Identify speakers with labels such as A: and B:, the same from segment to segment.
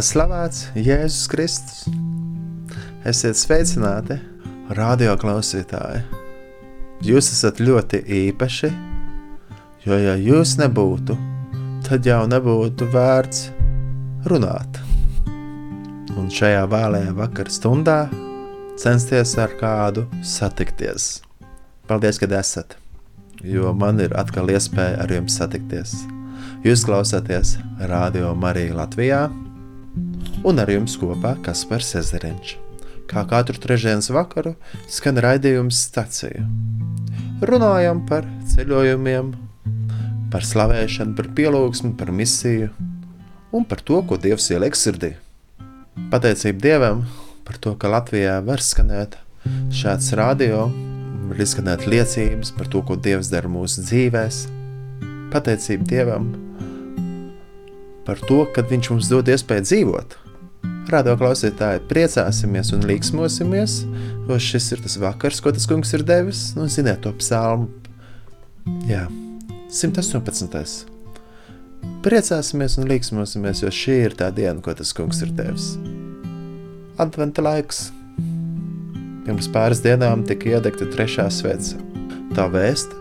A: Lai slavēts Jēzus Kristus! Esiet sveicināti, radio klausītāji! Jūs esat ļoti īpaši, jo ja jūs nebūtu, tad jau nebūtu vērts runāt. Un šajā vēlējā vakara stundā censties ar kādu satikties. Paldies, ka esat, jo man ir atkal iespēja ar jums satikties. Jūs klausāties Radio Marija Latvijā un ar jums kopā Kaspars Ezeriņš. Kā katru trešdienas vakaru skan raidījums stacija. Runājam par ceļojumiem, par slavēšanu, par pielūgsmu, par misiju un par to, ko Dievs ieliek sirdī. Pateicība Dievam par to, ka Latvijā var skanēt šāds radio, var izskanēt liecības par to, ko Dievs dara mūsu dzīvēs. Pateicība Dievam par to, ka Viņš mums dod iespēju dzīvot, Radio klausītāji, priecāsimies un līksmosimies, jo šis ir tas vakars, ko tas kungs ir devis. Nu, ziniet, to psalmu. Jā, 118. Priecāsimies un līksmosimies, jo šī ir tā diena, ko tas kungs ir devis. Adventa laiks. Pirms pāris dienām tika iedegta trešā sveca. Tā vēsta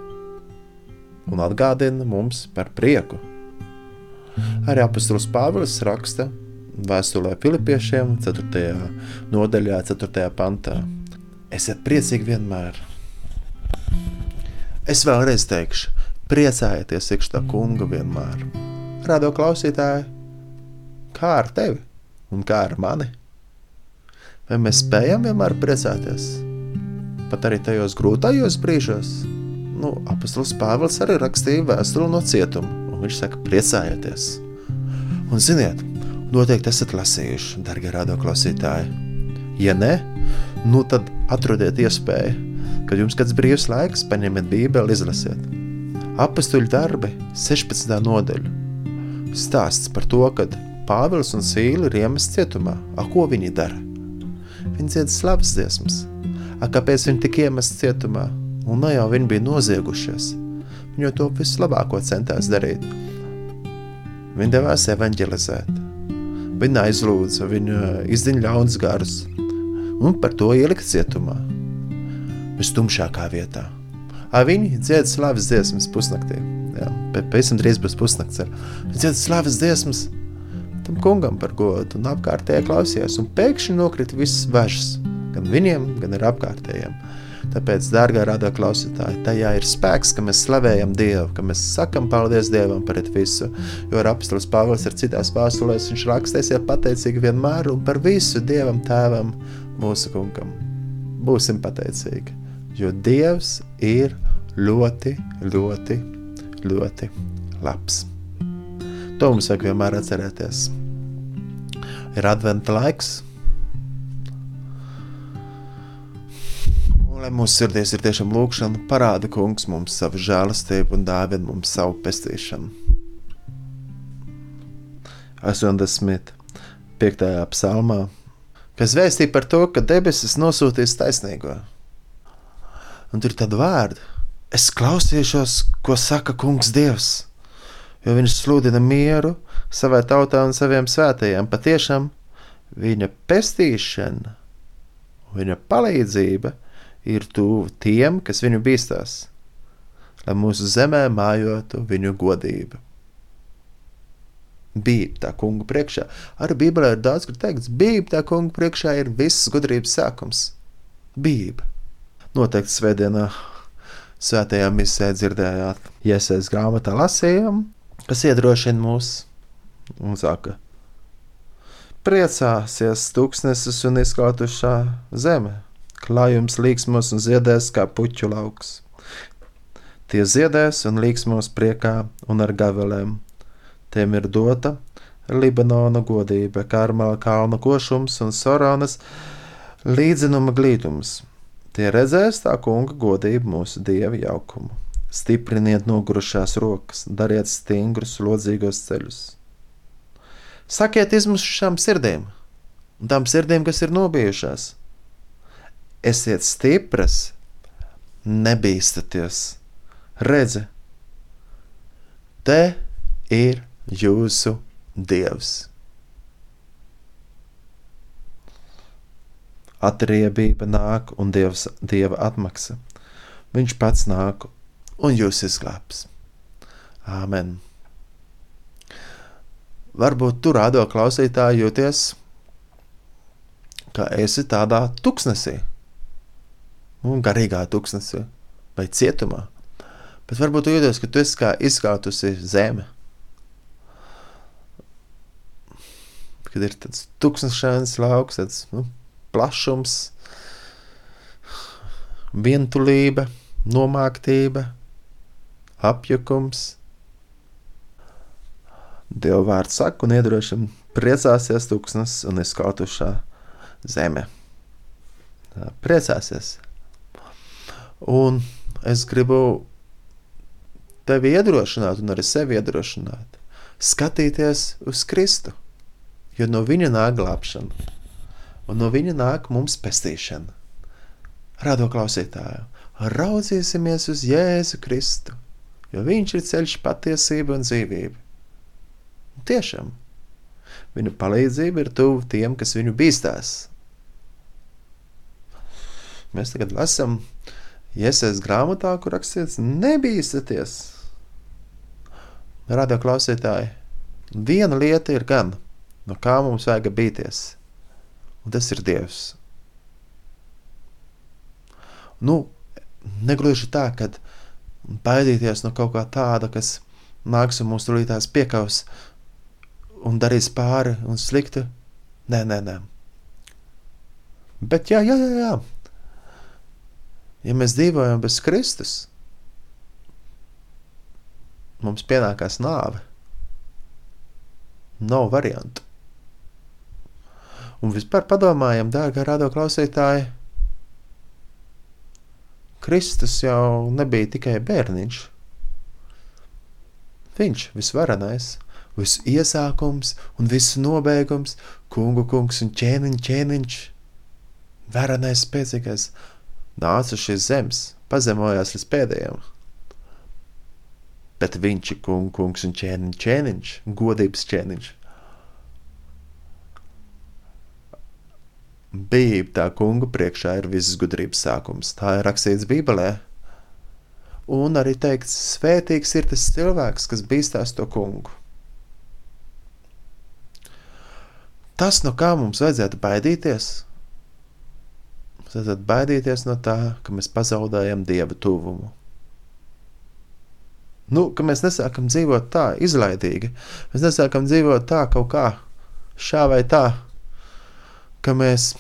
A: un atgādina mums par prieku. Arī apustulis Pāvils raksta, vēstulē Filipiešiem, 4. nodaļā, 4. pantā. Esiet priecīgi vienmēr. Es vēlreiz teikšu, priecājieties iekšā kunga vienmēr. Rādo klausītāji, kā ar tevi un kā ar mani? Vai mēs spējam vienmēr priecāties? Pat arī tajos grūtajos brīžos. Nu, apustulis Pāvils arī rakstīja vēstuli no cietuma, viņš saka, priecājieties. Un ziniet, noteikti esat lasījuši, darbie radioklausītāji. Ja ne, nu tad atrodiet iespēju, kad jums kāds brīvs laiks, paņemiet Bībeli, izlasiet. Apastuļu darbi, 16. nodaļa. Stāsts par to, kad Pāvils un Sīli ir iemest cietumā. A, ko viņi dara? Viņi dzied slavas dziesmas. A, kāpēc viņi tika iemest cietumā? Un ne jau viņi bija noziegušies. Viņa to vislabāko centās darīt. Viņa devās evanģelizēt. Viņa aizlūdza, viņa izdiņa ļauns garus un par to ielika cietumā. Vistumšākā vietā. A, viņi dzied slavas dziesmas pusnaktī. Jā, pēc tam drīz būs pusnakts. Viņi dzied slavas dziesmas tam kungam par godu, un apkārtējie klausījās, un pēkšņi nokrita visas važas, gan viņiem, gan ar apkārtējiem. Tāpēc, dārgā radio klausītāji, tajā ir spēks, ka mēs slavējam Dievu, ka mēs sakam paldies Dievam par visu. Jo apstākļus Pāvils ir citās vēstulēs, viņš raksta, esiet pateicīgi vienmēr un par visu Dievam, Tēvam, mūsu kungam. Būsim pateicīgi, jo Dievs ir ļoti, ļoti, ļoti labs. To mums vajag vienmēr atcerēties. Ir adventa laiks, lai mūsu sirdīs ir tiešām lūkšana, parāda kungs mums savu žēlastību un dāvina mums savu pestīšanu. 85. psalmā, kas vēstīja par to, ka debesis nosūtīs taisnīgo. Un tur ir tāda vārda, es klausīšos, ko saka kungs Dievs, jo viņš sludina mieru savai tautai un saviem svētajiem. Patiešām viņa pestīšana, viņa palīdzība – ir tuvu tiem, kas viņu bīstās, lai mūsu zemē mājotu viņu godība. Bība tā kunga priekšā. Arī Bībelē ir daudz, kur teikts, bība tā kunga priekšā ir visas gudrības sākums. Bība. Noteikti svētdienā svētajā misē dzirdējāt, iesaistīt grāmatā lasījām, kas iedrošina mūs un saka, priecāsies tūkstnesis un izklātušā zeme klājums līksmos un ziedēs kā puķu lauks. Tie ziedēs un līksmos priekā un ar gavelēm. Tiem ir dota Libanona godība, Karmela kalna košums un Soronas līdzinuma glītums. Tie redzēs tā kunga godību mūsu dieva jaukumu. Stipriniet nogurušās rokas, dariet stingrus, lodzīgos ceļus. Sakiet izmušām sirdīm, un tām sirdīm, kas ir nobijušās, esiet stipras, nebīstaties. Redzi, te ir jūsu dievs. Atriebība nāk un dievs, dieva atmaksa. Viņš pats nāk un jūs izglābs. Āmen! Varbūt tur rādo klausītāji jūties, ka esi tādā tuksnesī un nu, garīgā tuksnesī vai cietumā. Bet varbūt tu jūties, ka tu esi kā izskautusi zeme. Kad ir tāds tūkstošais lauks, tāds nu, plašums, vientulība, nomāktība, apjukums. Dieva vārds saka un iedrošina priecāsies tūkstnes un izskautušā zeme. Priecāsies! Un es gribu tevi iedrošināt, un arī sevi iedrošināt, skatīties uz Kristu, jo no viņa nāk glābšana, un no viņa nāk mums pestīšana. Rado klausītāju, raudzīsimies uz Jēzu Kristu, jo viņš ir ceļš, patiesība un dzīvība. Un tiešām, viņa palīdzība ir tuvu tiem, kas viņu bīstās. Mēs tagad lasām Iesaistīts grāmatā, kur rakstīts, nebīsties. Radio klausītāji, viena lieta ir gan, no kā mums vajag bīties, un tas ir Dievs. Nu, negluži tā, ka baidīties no kaut kā tāda, kas nāks un mūs tulītās piekaus un darīs pāri un sliktu. Nē, nē, nē. Bet jā, jā, jā, jā ja mēs dzīvojam bez Kristus, mums pienākās nāve. Nav variantu. Un vispār padomājam, dārgā rādo klausītāji, Kristus jau nebija tikai bērniņš. Viņš visvarenais, visu iesākums un visu nobeigums, kungu kungs un ķēniņš, ķēniņš, varenais, spēcīgais, nāca šīs zemes, pazemojās līdz pēdējiem. bet viņš ir kung, kungs un ķēniņš, ķēniņš, godības ķēniņš. Bībele tā kunga priekšā ir visas gudrības sākums. Tā ir rakstīts Bībelē. Un arī teikts, svētīgs ir tas cilvēks, kas bīstās to kungu. Tas, no kā mums vajadzētu baidīties, vajadzētu baidīties no tā, ka mēs pazaudējam dieva tuvumu. Nu, ka mēs nesākam dzīvot tā, izlaidīgi. Mēs nesākam dzīvot tā, kaut kā šā vai tā, ka mēs,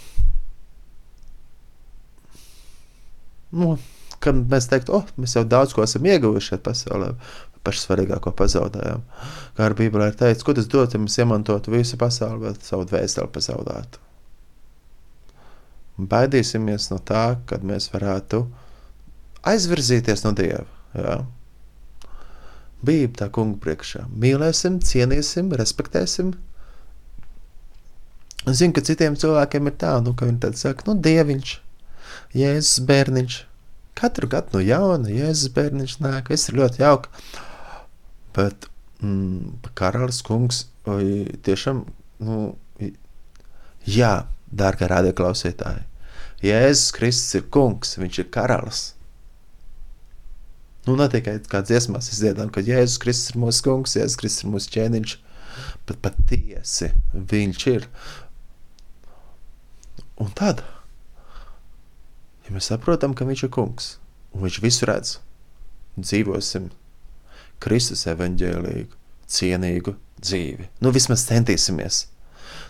A: nu, kad mēs teiktu, oh, mēs jau daudz ko esam ieguvuši šajā pasaulē, pašu svarīgāko pazaudējām. Kā ar Bībelē ir teikts, ko tas dod, ja mēs iemantotu visu pasauli, bet savu dvēseli pazaudētu. Baidīsimies no tā, kad mēs varētu aizvirzīties no Dieva. Jā. Bībele tā kunga priekšā. Mīlēsim, cienīsim, respektēsim, Es zinu, ka citiem cilvēkiem ir tā, nu, ka viņi tad saka, nu, dieviņš, jēzus bērniņš. Katru gadu no jauna jēzus bērniņš nāk, viss ir ļoti jauki. Bet mm, karalis kungs tiešām, nu, jā, dārgā radio klausītāji, Jēzus Kristus ir kungs, viņš ir karalis. Nu, ne tikai kā dziesmās izdziedām, ka Jēzus Kristus ir mūsu kungs, Jēzus Kristus ir mūsu ķēniņš, bet patiesi viņš ir. Un tad, ja mēs saprotam, ka viņš ir kungs un viņš visu redz, dzīvosim Kristus evaņģēlīgu, cienīgu dzīvi. Nu, vismaz centīsimies.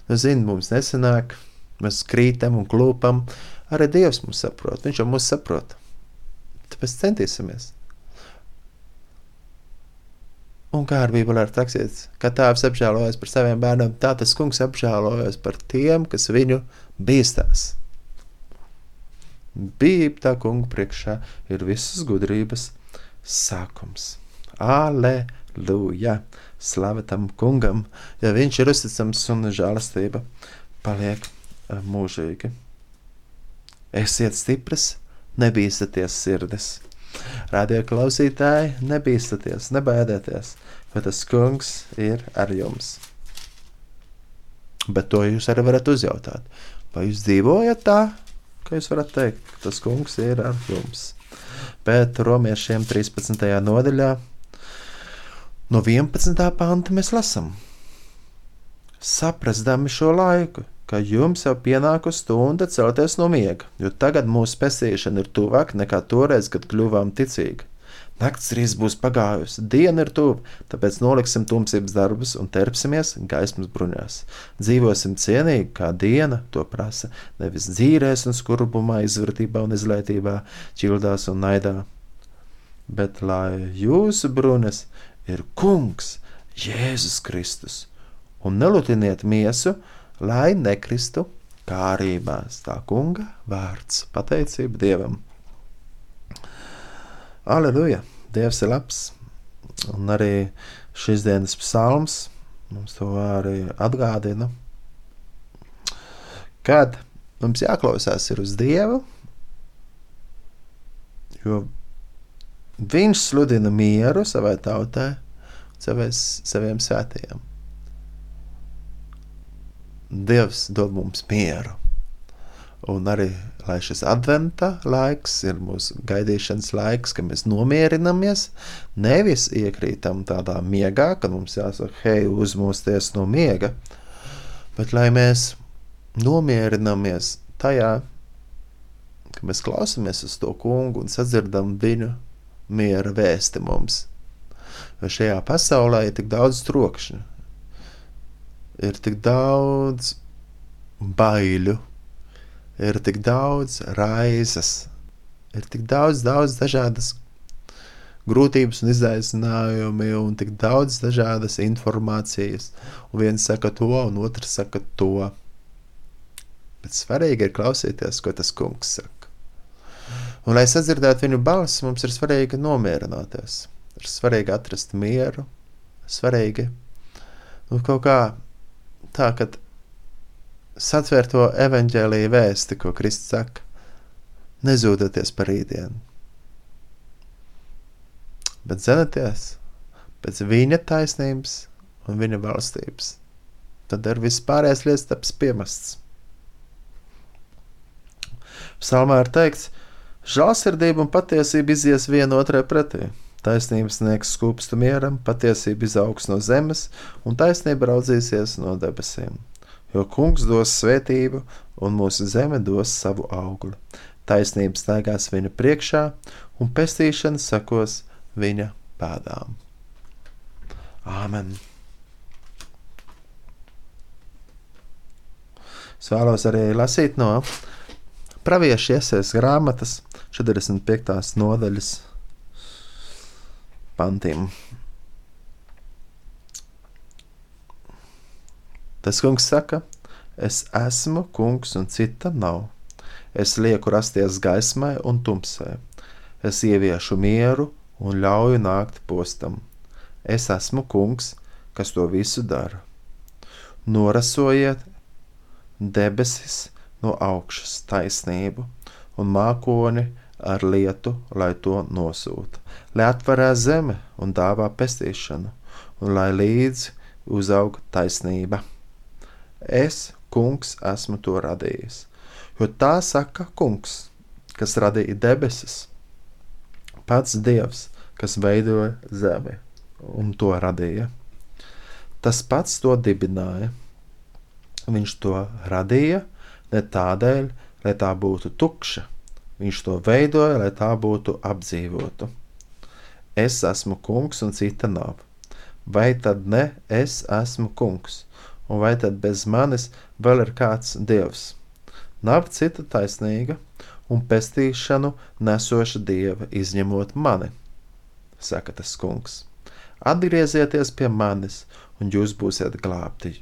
A: Nu, zini, mums nesanāk, mēs krītam un klūpam. Arī Dievs mūs saprot, Viņš jau mūs saprot. Tāpēc centīsimies. Un kā ar Bībeli ir rakstīts, ka tēvs apžēlojas par saviem bērniem, tā tas kungs apžēlojas par tiem, kas viņu bīstās. Bībele tā kunga priekšā ir visas gudrības sākums. Aleluja! Slava tam kungam, ja viņš ir uzticams un žēlastība paliek eh, mūžīgi. Esiet stipras, nebīstaties sirdis. Radio klausītāji, nebīstaties, nebaidieties, jo tas kungs ir ar jums. Bet to jūs arī varat uzjautāt. Vai jūs dzīvojat tā, ka jūs varat teikt, ka tas kungs ir ar jums? Bet romiešiem 13. nodaļā no 11. panta mēs lasām. Saprastami šo laiku, ka jums jau pienākusi stunda celties no miega, jo tagad mūsu pestīšana ir tuvāk nekā toreiz, kad kļuvām ticīgi. Nakts drīz būs pagājusi, diena ir tuvu, tāpēc noliksim tumsības darbus un terpsimies gaismas bruņās. Dzīvosim cienīgi, kā diena to prasa, nevis dzīrēs un skurbumā, izvērtībā un izlētībā, ķildās un naidā. Bet lai jūsu bruņas ir kungs, Jēzus Kristus, un nelutiniet miesu, lai nekristu kārībās. Tā kunga vārds - pateicība Dievam! Aleluja! Dievs ir labs! Un arī šīs dienas psalms mums to arī atgādina. Kad mums jāklausās ir uz Dievu, jo Viņš sludina mieru savai tautai, savais, saviem svētajiem. Dievs dod mums mieru. Un arī lai šis adventa laiks ir mūsu gaidīšanas laiks, ka mēs nomierinamies, nevis iekrītam tādā miegā, kad mums jāsaka, hei, uzmosties no miega, bet lai mēs nomierinamies tajā, ka mēs klausāmies uz to kungu un sadzirdam viņu miera vēsti mums. Jo šajā pasaulē ir tik daudz trokšņu, ir tik daudz baiļu, ir tik daudz raizes, ir tik daudz, daudz dažādas grūtības un izaicinājumi, un tik daudz dažādas informācijas. Un viens saka to, un otrs saka to. Bet svarīgi ir klausīties, ko tas kungs saka. Un, lai sadzirdētu viņu balsi, mums ir svarīgi nomierināties. Ir svarīgi atrast mieru, svarīgi nu, kaut kā tā, ka satver to evaņģēlīju vēsti, ko Kristus saka. Nezūdoties par rītdienu, bet zenaties pēc viņa taisnības un viņa valstības. Tad ar vispārējais lietas taps piemests. Psalmā ir teikts, žēlsirdība un patiesība izies vienotrai pretī. Taisnības sniegs skūpstu mieram, patiesība izaugs no zemes, un taisnība raudzīsies no debesīm. Jo kungs dos svētību, un mūsu zeme dos savu augli. Taisnība staigās viņa priekšā, un pestīšana sekos viņa pēdām. Āmen! Es vēlos arī lasīt no pravieša iesaistas grāmatas 45. nodaļas pantiem. Tas kungs saka, es esmu kungs un cita nav. Es lieku rasties gaismai un tumsai. Es ieviešu mieru un ļauju nākt postam. Es esmu kungs, kas to visu dara. Norasojiet debesis no augšas taisnību un mākoni ar lietu, lai to nosūta, lai atverās zeme un dāvā pestīšanu, un lai līdzi uzaug taisnība. Es, kungs, esmu to radījis, jo tā saka kungs, kas radīja debesis, pats dievs, kas veidoja zemi un to radīja. Tas pats to dibināja. Viņš to radīja ne tādēļ, lai tā būtu tukša, Viņš to veidoja, lai tā būtu apdzīvota. Es esmu kungs un cita nav. Vai tad ne es esmu kungs, un vai tad bez manis vēl ir kāds dievs? Nav cita taisnīga un pestīšanu nesoša dieva, izņemot mani, saka tas kungs. Atgriezieties pie manis, un jūs būsiet glābti,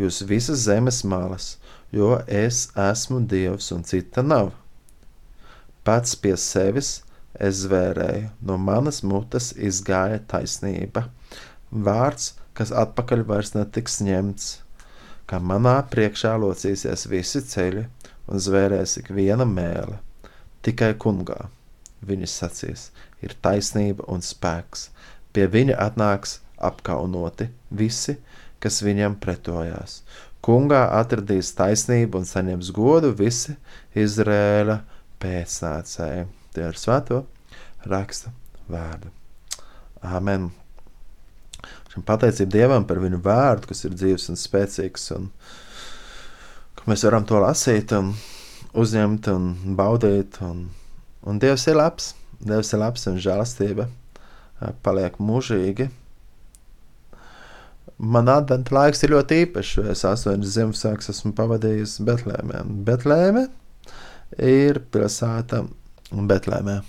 A: jūs visas zemes malas, jo es esmu dievs un cita nav Pats pie sevis es zvērēju, no manas mutes izgāja taisnība. Vārds, kas atpakaļ vairs netiks ņemts, kā manā priekšā locīsies visi ceļi un zvērēs ik viena mēle. Tikai kungā, viņas sacīs, ir taisnība un spēks. Pie viņa atnāks apkaunoti visi, kas viņam pretojās. Kungā atradīs taisnību un saņems godu visi Izrēla pēcnācēji. Tie ir svēto raksta vārdu. Āmen. Šim pateicību Dievam par viņu vārdu, kas ir dzīves un spēcīgs, un ka mēs varam to lasīt un uzņemt un baudīt. Un, un Dievs ir labs, Dievs ir labs un žēlastība paliek mūžīgi. Man adventa laiks ir ļoti īpašs, jo es astoņas Ziemassvētkus esmu pavadījis Betlēmē. Betlēmē ir pilsēta Betlēmē.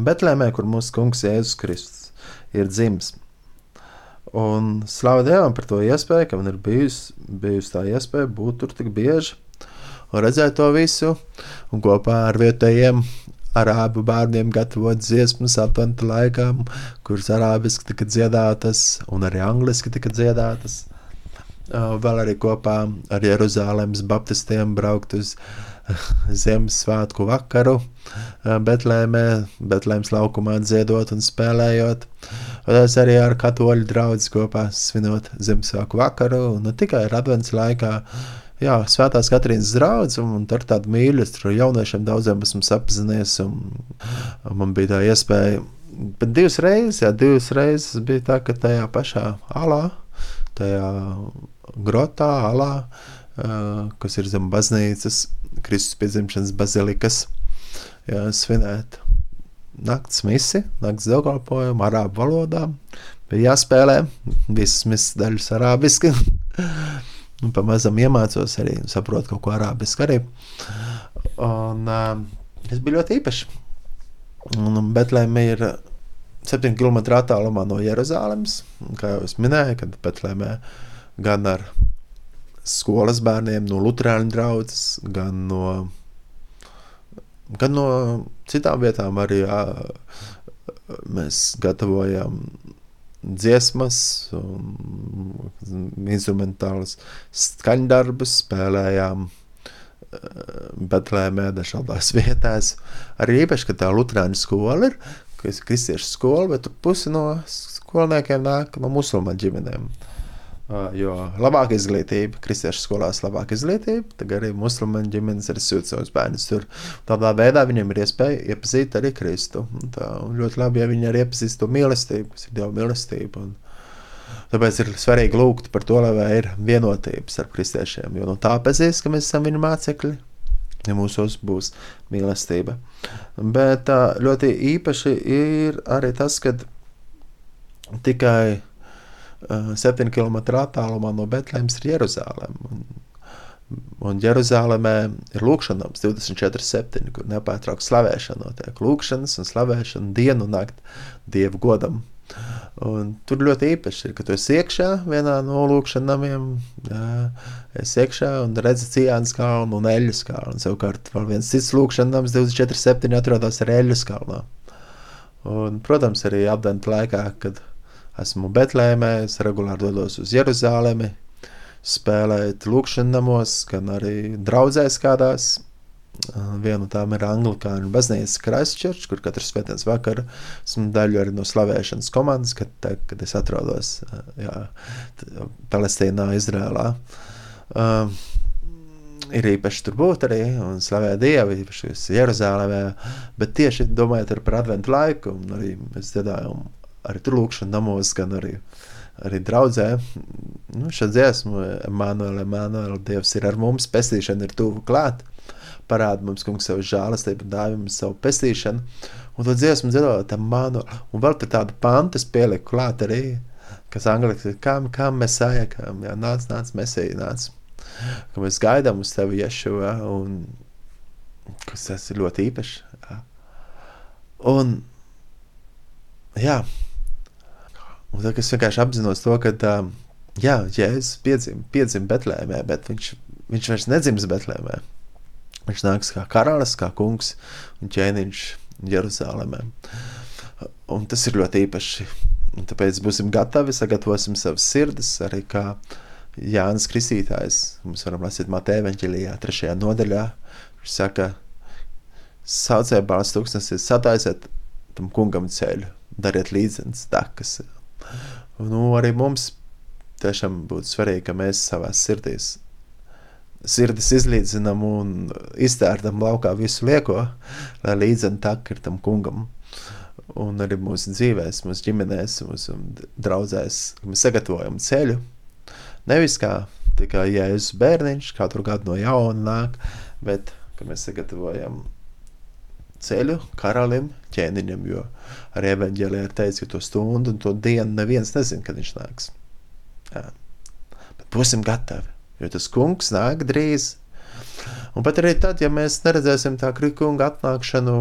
A: Betlēmē, kur mūsu kungs Jēzus Kristus ir dzimis. Un slavu Dievam par to iespēju, ka man ir bijusi, bijusi tā iespēja būt tur tik bieži un redzēt to visu, un kopā ar vietējiem arābu bērniem gatavot dziesmas aptuveni laikā, kuras arābiski tika dziedātas un arī angliski tika dziedātas. Vēl arī kopā ar Jeruzalemes baptistiem braukt uz uh, Ziemassvētku vakaru Betlēmē, Betlēmas laukumā dziedot un spēlējot. Es arī ar katoļu draugu kopā svinot Ziemassvētku vakaru, un ne tikai ar advents laikā. Jā, Svētās Katrīnas draugs, un, un tur tādu mīļu, tur jauniešiem daudziem esmu sapzinies, un, un man bija tā iespēja. Bet divas reizes, jā, divas reizes bija tā, ka tajā pašā alā, tajā grotā, alā, uh, kas ir zem baznīcas, Kristus piedzimšanas bazilikas jā, svinēt naktas misi, naktas dievkalpojumu arābu valodā. Bija jāspēlē visas misijas daļas arābiski. un pamazam iemācos arī saprotu kaut ko arābiski arī. Un tas bija ļoti īpaši. Un Betlēma ir 7 km attālumā no Jeruzalemes. Kā jau es minēju, kad Betlēmē gan ar skolas bērniem, no Lutāņu draugas, gan no, gan no citām vietām. Arī jā, mēs gatavojam dziesmas, instrumentālus skaņdarbus, spēlējām. Betlēmē, dažādās vietās. Arī īpaši, ka tā Lutāņu skola ir, kas ir kristiešu skola, bet pusi no skolniekiem nāk no musulmaņu ģimenēm. Jo labāka izglītība, kristiešu skolās labāka izglītība, tad arī musulmaņu ģimenes arī sūta savus bērnus tur. Tādā veidā viņiem ir iespēja iepazīt arī Kristu. Un tā un ļoti labi, ja viņi arī iepazīst to mīlestību, kas ir Dieva mīlestība. Un, Tāpēc ir svarīgi lūgt par to, lai ir vienotības ar kristiešiem. Jo no tā pēcīs, ka mēs esam viņa mācekļi, ja mūsos būs mīlestība. Bet ļoti īpaši ir arī tas, ka tikai 7 km attālumā no Betlēmas ir Jeruzaleme. Un, un Jeruzalemē ir lūkšanas 24,7, kur nepārtraukti slavēšana notiek. Lūkšanas un slavēšana dienu un nakti dievu godam. Un tur ļoti īpaši ir, ka tu esi iekšā vienā no lūkšanām, es iekšā un redzu Cijānas kalnu un Eļas kalnu. Savukārt vēl viens cits lūkšanams 24.7 atrodas arī Eļas kalnā. Un, protams, arī apdenta laikā, kad esmu Betlēmē, es regulāri dodos uz Jeruzālemi, spēlēt lūkšanamos, gan arī draudzēs kādās Viena no tām ir Anglikāņu baznīca Christchurch, kur katru svētdienas vakaru esmu daļa arī no slavēšanas komandas, kad, kad es atrodos jā, Palestīnā, Izrēlā. Uh, ir īpaši tur būt arī un slavēt Dievu, īpaši Jeruzālēmē, bet tieši domājot par adventu laiku, arī mēs dziedājam arī tur lūkšanu namos, gan arī, arī draudzē. Nu, šā dziesmu, Emanuēl, Emanuēl, Dievs ir ar mums, pestīšana ir tuvu klāt parāda mums, kungs, savu žēlastību, dāvā mums savu pestīšanu. Un to dziesmu dziedāt, tam manu, un vēl tur tādu pantu es pieliku klāt arī, kas angliski ir, kam, kam mēs sajākam, jā, nāc, nāc, mesēji, nāc. Ka mēs gaidām uz tevi Ješu, jā, un kas tas ir ļoti īpaši. Jā. Un, jā, un tad, es vienkārši apzinos to, ka, jā, Jēzus piedzim, piedzim Betlēmē, bet viņš, viņš vairs nedzims Betlēmē. Viņš nāks kā karalis, kā kungs un ķēniņš Jeruzalemē. Un tas ir ļoti īpaši. Un tāpēc būsim gatavi, sagatavosim savas sirdis, arī kā Jānis Kristītājs. Mums varam lasīt Mateja evaņģilijā, trešajā nodaļā. Viņš saka, saucēja bārs tūkstnesis, sataisiet tam kungam ceļu, dariet līdzenas takas. Nu, arī mums tiešām būtu svarīgi, ka mēs savās sirdīs sirdis izlīdzinām un iztērtam laukā visu lieko, lai līdzam tak ir tam kungam. Un arī mūsu dzīvēs, mūsu ģimenēs, mūsu draudzēs, mēs sagatavojam ceļu. Nevis kā tikai Jēzus bērniņš, katru gadu no jauna nāk, bet mēs sagatavojam ceļu karalim, ķēniņam, jo arī evaņģēlē ir teicis, ka to stundu un to dienu neviens nezin, kad viņš nāks. Jā. Bet būsim gatavi jo tas kungs nāk drīz. Un pat arī tad, ja mēs neredzēsim tā krikunga atnākšanu,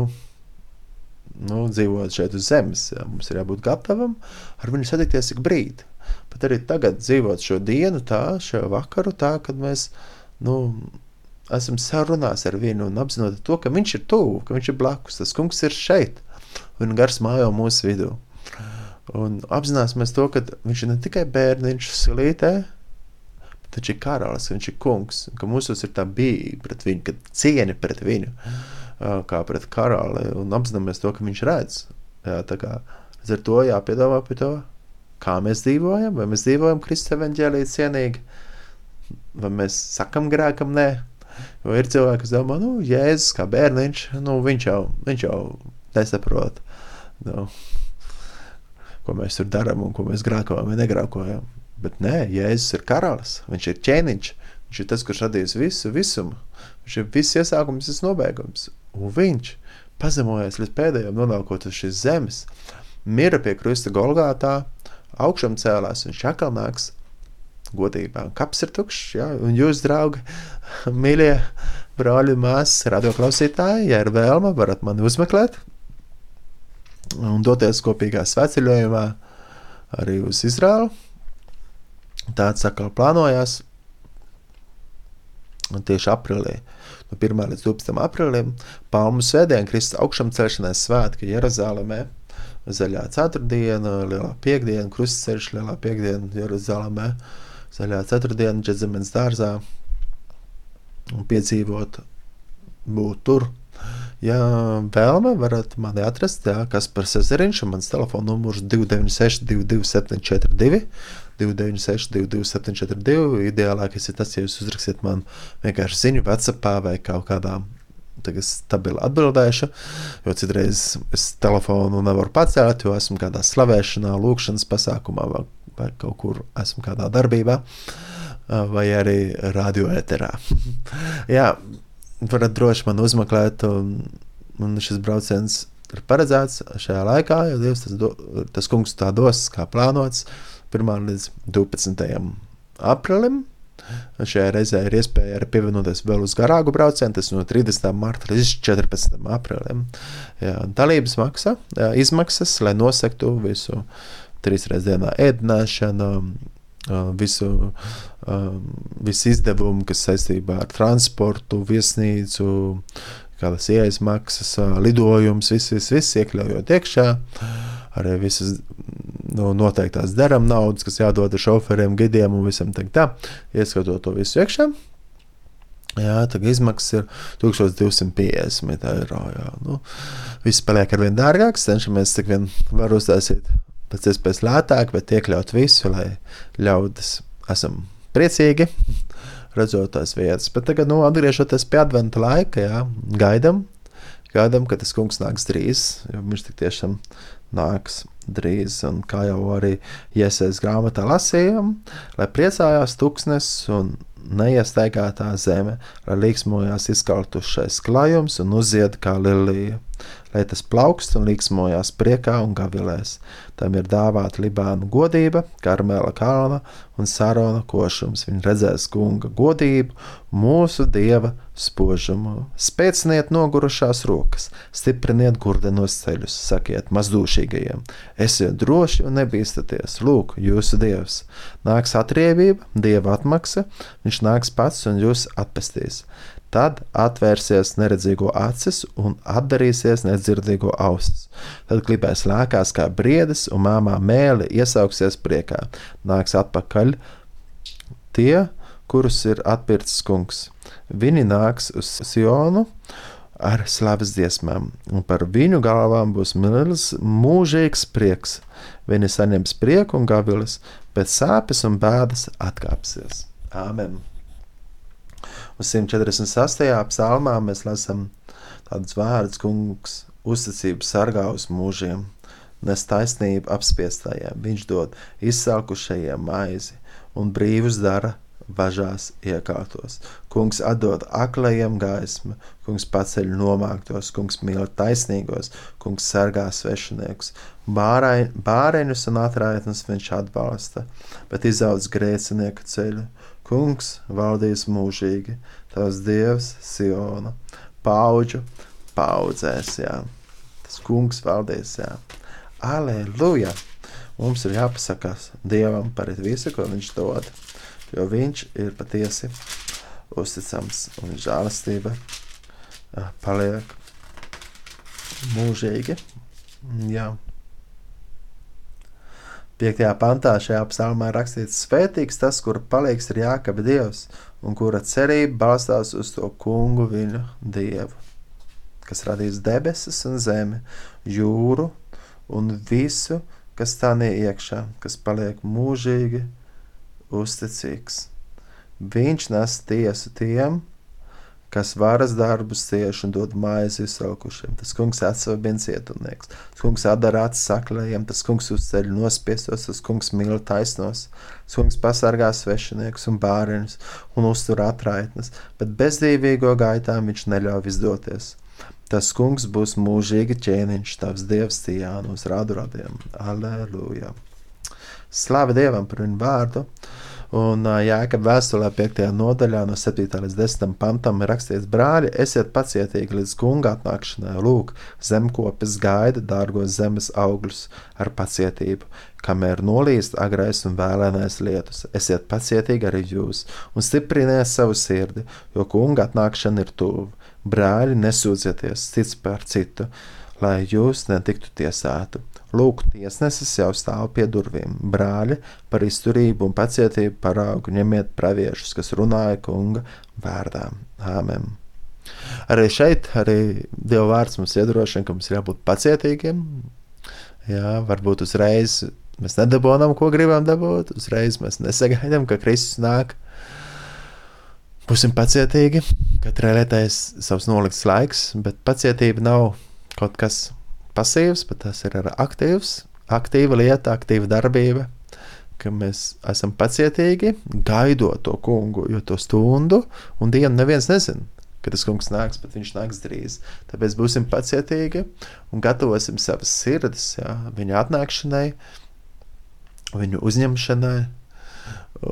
A: nu, dzīvot šeit uz zemes, ja, mums ir jābūt gatavam ar viņu satikties ik brīdi. Pat arī tagad dzīvot šo dienu tā, šo vakaru tā, kad mēs, nu, esam sarunās ar viņu un apzinot to, ka viņš ir tuvu, ka viņš ir blakus, tas kungs ir šeit un gars mājo mūsu vidū. Un apzināsimies to, ka viņš ir ne tikai bērniņš silītē, Taču ir karalis, viņš ir kungs, ka mūsos ir tā bija pret viņu, ka cieņa pret viņu, kā pret karali, un apzināmies to, ka viņš redz. Jā, tā kā līdz ar to jāpiedomā pie to, kā mēs dzīvojam, vai mēs dzīvojam Kristus evaņģēlī cienīgi, vai mēs sakam grēkam nē, jo ir cilvēki, kas domā, nu, Jēzus kā bērniņš, nu, viņš jau, viņš jau nesaprot, nu, ko mēs tur darām un ko mēs grēkojam vai negrēkojam. Bet nē, Jēzus ir karalis, viņš ir ķēniņš, viņš ir tas, kurš radījis visu visumu. Viņš ir viss iesākums, viss nobeigums. Un viņš pazemojas līdz pēdējiem, nonākot uz šīs zemes, mira pie krusta Golgātā, augšām cēlās, viņš atkal nāks godībā. Kaps ir tukšs, ja? un jūs, draugi, mīļie brāļi, māsas, radioklausītāji, ja ir vēlme, varat mani uzmeklēt un doties kopīgā svētceļojumā arī uz Izraelu Tāds atkal plānojās. Tieši aprīlī, no 1. līdz 12. aprīlim, Palmu svētdiena, Kristus augšām celšanās svētki Jeruzalemē, Zaļā ceturtdiena, Lielā piekdiena, Krustaceļš, Lielā piekdiena Jeruzalemē, Zaļā ceturtdiena, Džezemens dārzā un piedzīvot būt tur, Ja vēlme, varat mani atrast, jā, kas par Cezariņš, un mans telefona numurs 296 22742. 296, 22742. Ideālākais ir tas, ja jūs uzrakstiet man vienkārši ziņu, WhatsApp vai kaut kādā tagad stabili atbildēšu, jo citreiz es telefonu nevaru pacelt, jo esmu kādā slavēšanā, lūkšanas pasākumā vai, vai kaut kur esmu kādā darbībā, vai arī radioēterā. Jā, varat droši man uzmeklēt, un, un šis brauciens ir paredzēts šajā laikā, jo Dievs tas, do, tas kungs tā dos, kā plānots, 1 līdz 12. aprīlim. Šajā reizē ir iespēja arī pievienoties vēl uz garāku braucienu, tas no 30. marta līdz 14. aprīlim. Jā, dalības maksa, jā, izmaksas, lai nosektu visu trīs reizes dienā ēdināšanu, visu, visu izdevumu, kas saistībā ar transportu, viesnīcu, kādas ieejas maksas, lidojums, viss, viss, viss iekļaujot iekšā. Arī visas no noteiktās darām naudas, kas jādod šoferiem, gidiem un visam tā, ieskatot to visu iekšā. Jā, tā izmaksas ir 1250 eiro. Jā. Nu, viss paliek ar vien dārgāks, cenšamies cik vien var uztaisīt pēc iespējas lētāk, bet iekļaut visu, lai ļaudis esam priecīgi redzot tās vietas. Bet tagad, nu, atgriežoties pie adventa laika, jā, gaidam, gaidam, ka tas kungs nāks drīz, jo viņš tik tiešām nāks drīz, un kā jau arī iesaistās grāmatā lasījām, lai priecājās tuksnes un neiestaigātā zeme, lai līksmojās izkautušais klājums un uzied kā lilija lai tas plaukst un līksmojās priekā un gavilēs. Tam ir dāvāta Libāna godība, Karmela kalna un Sarona košums. Viņi redzēs kunga godību, mūsu dieva spožumu. Spēciniet nogurušās rokas, stipriniet gurdenos ceļus, sakiet mazdūšīgajiem. Esiet droši un nebīstaties, lūk, jūsu dievs. Nāks atriebība, dieva atmaksa, viņš nāks pats un jūs atpestīs. Tad atvērsies neredzīgo acis un atdarīsies nedzirdīgo ausis. Tad klipēs lēkās kā briedis, un māmā mēli iesauksies priekā. Nāks atpakaļ tie, kurus ir atpircis kungs. Viņi nāks uz Sionu ar slavas dziesmām, un par viņu galvām būs milzīgs, mūžīgs prieks. Viņi saņems prieku un gavilis, bet sāpes un bēdas atkāpsies. Āmen! Uz 148. psalmā mēs lasām tādus vārdus, kungs, uzticību sargā uz mūžiem, nes taisnību apspiestajiem, viņš dod izsalkušajiem maizi un brīvus dara važās iekārtos. Kungs atdod aklajiem gaismu, kungs paceļ nomāktos, kungs mīl taisnīgos, kungs sargā svešiniekus. Bāreņus un atraitnes viņš atbalsta, bet izaudz grēcinieku ceļu. Kungs valdīs mūžīgi, tavs dievs, Siona, paudžu paudzēs. Jā. Tas kungs valdīs, jā. Aleluja! Mums ir jāpasakās Dievam par visu, ko Viņš dod, jo Viņš ir patiesi uzticams un žēlastība paliek mūžīgi. Jā. 5. pantā šajā psalmā rakstīts: Svētīgs tas, kura palīgs ir Jākaba Dievs, un kura cerība balstās uz to kungu viņu Dievu, kas radīs debesis un zemi, jūru un visu, kas tā neiekšā, kas paliek mūžīgi uzticīgs. Viņš nes tiesu tiem, kas varas darbus cieš un dod maizi izsalkušiem. Tas kungs atsver cietumnieks, tas kungs atdara acis saklējiem, tas kungs uzceļ nospiestos, tas kungs mīl taisnos, tas kungs pasargā svešiniekus un bāriņus un uztur atraitnes, bet bezdīvīgo gaitām viņš neļauj izdoties. Tas kungs būs mūžīgi ķēniņš, tavs dievs Cijānu uz radu radiem. Aleluja! Slavu Dievam par viņu vārdu! Un Jēkab vēstulē 5. nodaļā no 7. līdz 10. pantam ir rakstīts: Brāļi, esiet pacietīgi līdz kunga atnākšanai, lūk, zemkopis gaida dārgos zemes augļus ar pacietību, kamēr nolīst agrais un vēlēnais lietus. Esiet pacietīgi arī jūs un stipriniet savu sirdi, jo kunga atnākšana ir tuvu. Brāļi, nesūdzieties cits par citu, lai jūs netiktu tiesāti. Lūk, tiesnesis jau stāv pie durvīm. Brāļi, par izturību un pacietību paraugu ņemiet praviešus, kas runāja kunga vārdā. Āmen! Arī šeit, arī Dieva vārds mums iedrošina, ka mums ir jābūt pacietīgiem. Jā, varbūt uzreiz mēs nedabūjam, ko gribam dabūt, uzreiz mēs nesagaidām, ka Kristus nāk. Būsim pacietīgi, katrai lietai ir savs nolikts laiks, bet pacietība nav kaut kas pasīvs, bet tas ir aktīvs, aktīva lieta, aktīva darbība ka mēs esam pacietīgi, gaidot to kungu, jo to stundu un dienu neviens nezina. Kad tas kungs nāks, bet viņš nāks drīz. Tāpēc būsim pacietīgi un gatavosim savas sirdis jā, viņa atnākšanai, viņu uzņemšanai.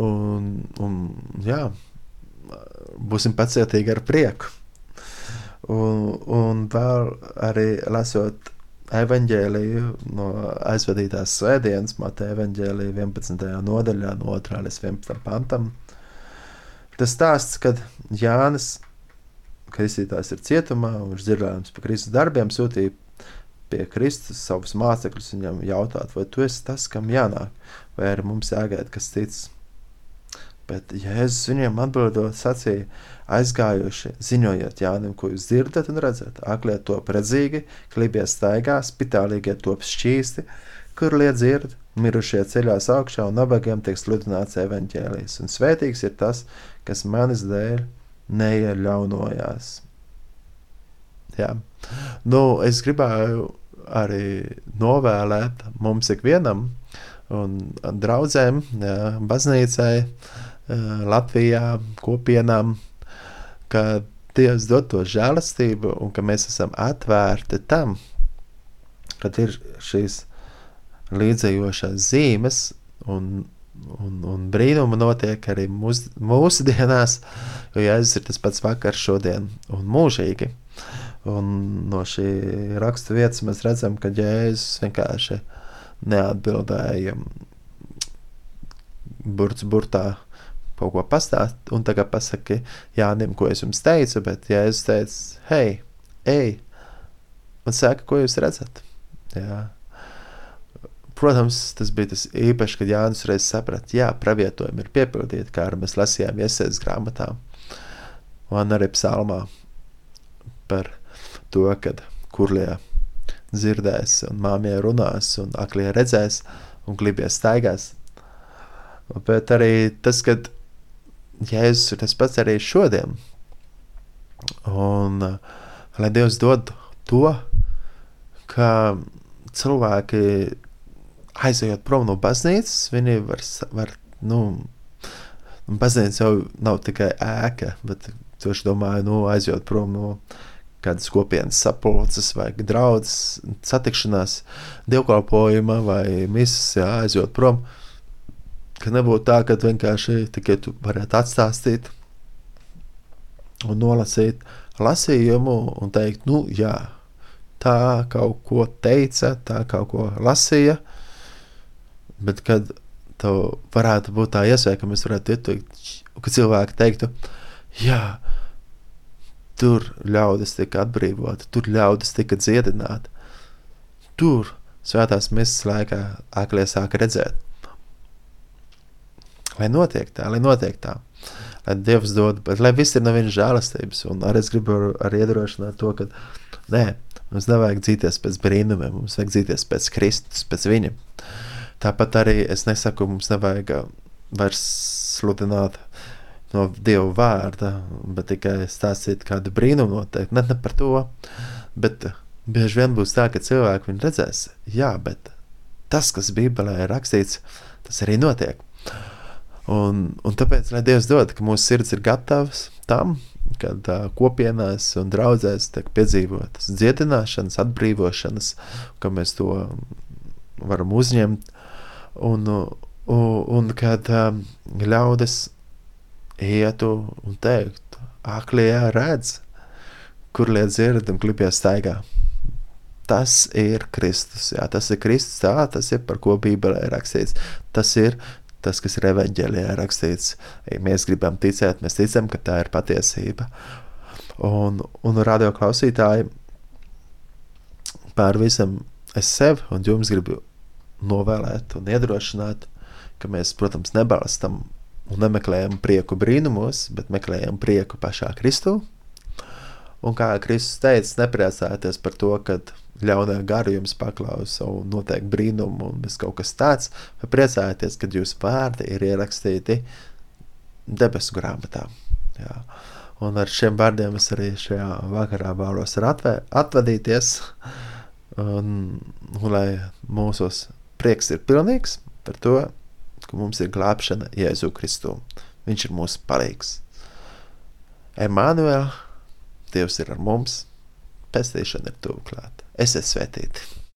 A: Un, un, jā, būsim pacietīgi ar prieku. Un, un vēl arī lasot evanģēliju no aizvadītās svētdienas, Mateja evanģēlija 11. nodaļā, no 2. līdz 11. pantam. Tas stāsts, kad Jānis, Kristītājs ir cietumā, un viņš dzirdējams par Kristus darbiem, sūtīja pie Kristus savus mācekļus viņam jautāt, vai tu esi tas, kam jānāk, vai arī mums jāgaida kas cits. Bet Jēzus viņiem atbildot sacīja, aizgājuši, ziņojiet Jānim, ko jūs dzirdat un redzat. Aklie top redzīgi, klibie staigā, spitālīgie top šķīsti, kur liet dzird, mirušie ceļās augšā un nabagiem tiek sludināts evaņģēlijs. Un svētīgs ir tas, kas manis dēļ neieļaunojās. Jā. Nu, es gribēju arī novēlēt mums ikvienam un draudzēm, jā, baznīcai, Eh, Latvijā, kopienām, ka Dievs dod to žēlastību un ka mēs esam atvērti tam, kad ir šīs līdzējošās zīmes un, un, un brīnumi notiek arī mūs, mūsdienās, jo Jēzus ir tas pats vakar, šodien un mūžīgi. Un no šī raksta vietas mēs redzam, ka Jēzus vienkārši neatbildēja burts burtā kaut ko pastāst, un tagad pasaki Jānim, ko es jums teicu, bet Jēzus teica, hei, ej, un saka, ko jūs redzat. Jā. Protams, tas bija tas īpaši, kad Jānis reiz saprata, jā, pravietojumi ir piepildīti, kā arī mēs lasījām iesēdes grāmatā, un arī psalmā par to, kad kurlie dzirdēs, un māmie runās, un aklie redzēs, un glibie staigās. Bet arī tas, kad Jēzus ir tas pats arī šodien. Un uh, lai Dievs dod to, ka cilvēki aizejot prom no baznīcas, viņi var, var nu, baznīca jau nav tikai ēka, bet es domāju, nu, aizejot prom no kādas kopienas sapulces vai draudzes satikšanās, dievkalpojuma vai misas, jā, aizejot prom. Uh, Ka nebūtu tā, ka vienkārši tikai tu varētu atstāstīt un nolasīt lasījumu un teikt, nu, jā, tā kaut ko teica, tā kaut ko lasīja, bet kad tev varētu būt tā iespēja, ka mēs varētu ieteikt, ka cilvēki teiktu, jā, tur ļaudis tika atbrīvoti, tur ļaudis tika dziedināti, tur svētās misijas laikā aklie sāka redzēt. Lai notiek tā, lai notiek tā. Lai Dievs dod, bet lai viss ir no viņa žēlastības. Un arī es gribu arī iedrošināt to, ka nē, mums nevajag dzīties pēc brīnumiem, mums vajag dzīties pēc Kristus, pēc viņa. Tāpat arī es nesaku, mums nevajag uh, vairs sludināt no Dieva vārda, bet tikai stāstīt kādu brīnumu noteikti. Ne, ne par to, bet bieži vien būs tā, ka cilvēki viņu redzēs. Jā, bet tas, kas Bībelē ir rakstīts, tas arī notiek. Un, un tāpēc, lai Dievs dod, ka mūsu sirds ir gatavs tam, kad uh, kopienās un draudzēs tiek piedzīvotas dziedināšanas, atbrīvošanas, ka mēs to varam uzņemt, un, un, un kad um, ļaudis ietu un teiktu, aklie redz, kur liet dzird un klipjas staigā. Tas ir Kristus, jā, tas ir Kristus, tā, tas ir par ko Bībelē rakstīts. Tas ir tas, kas ir evanģēlijā rakstīts. Ja mēs gribam ticēt, mēs ticam, ka tā ir patiesība. Un, un radio klausītāji, pār visam es sev un jums gribu novēlēt un iedrošināt, ka mēs, protams, nebalstam un nemeklējam prieku brīnumos, bet meklējam prieku pašā Kristū. Un kā Kristus teica, nepriecājieties par to, ka ļaunā garu jums paklausa un notiek brīnumu un viss kaut kas tāds, bet priecājieties, kad jūsu vārdi ir ierakstīti debesu grāmatā. Jā. Un ar šiem vārdiem es arī šajā vakarā vēlos atvadīties, un, un lai mūsu prieks ir pilnīgs par to, ka mums ir glābšana Jēzu Kristu. Viņš ir mūsu palīgs. Emanuēl, Dievs ir ar mums, pestīšana ir tuvu klāt. Esiet svētīti!
B: Parādi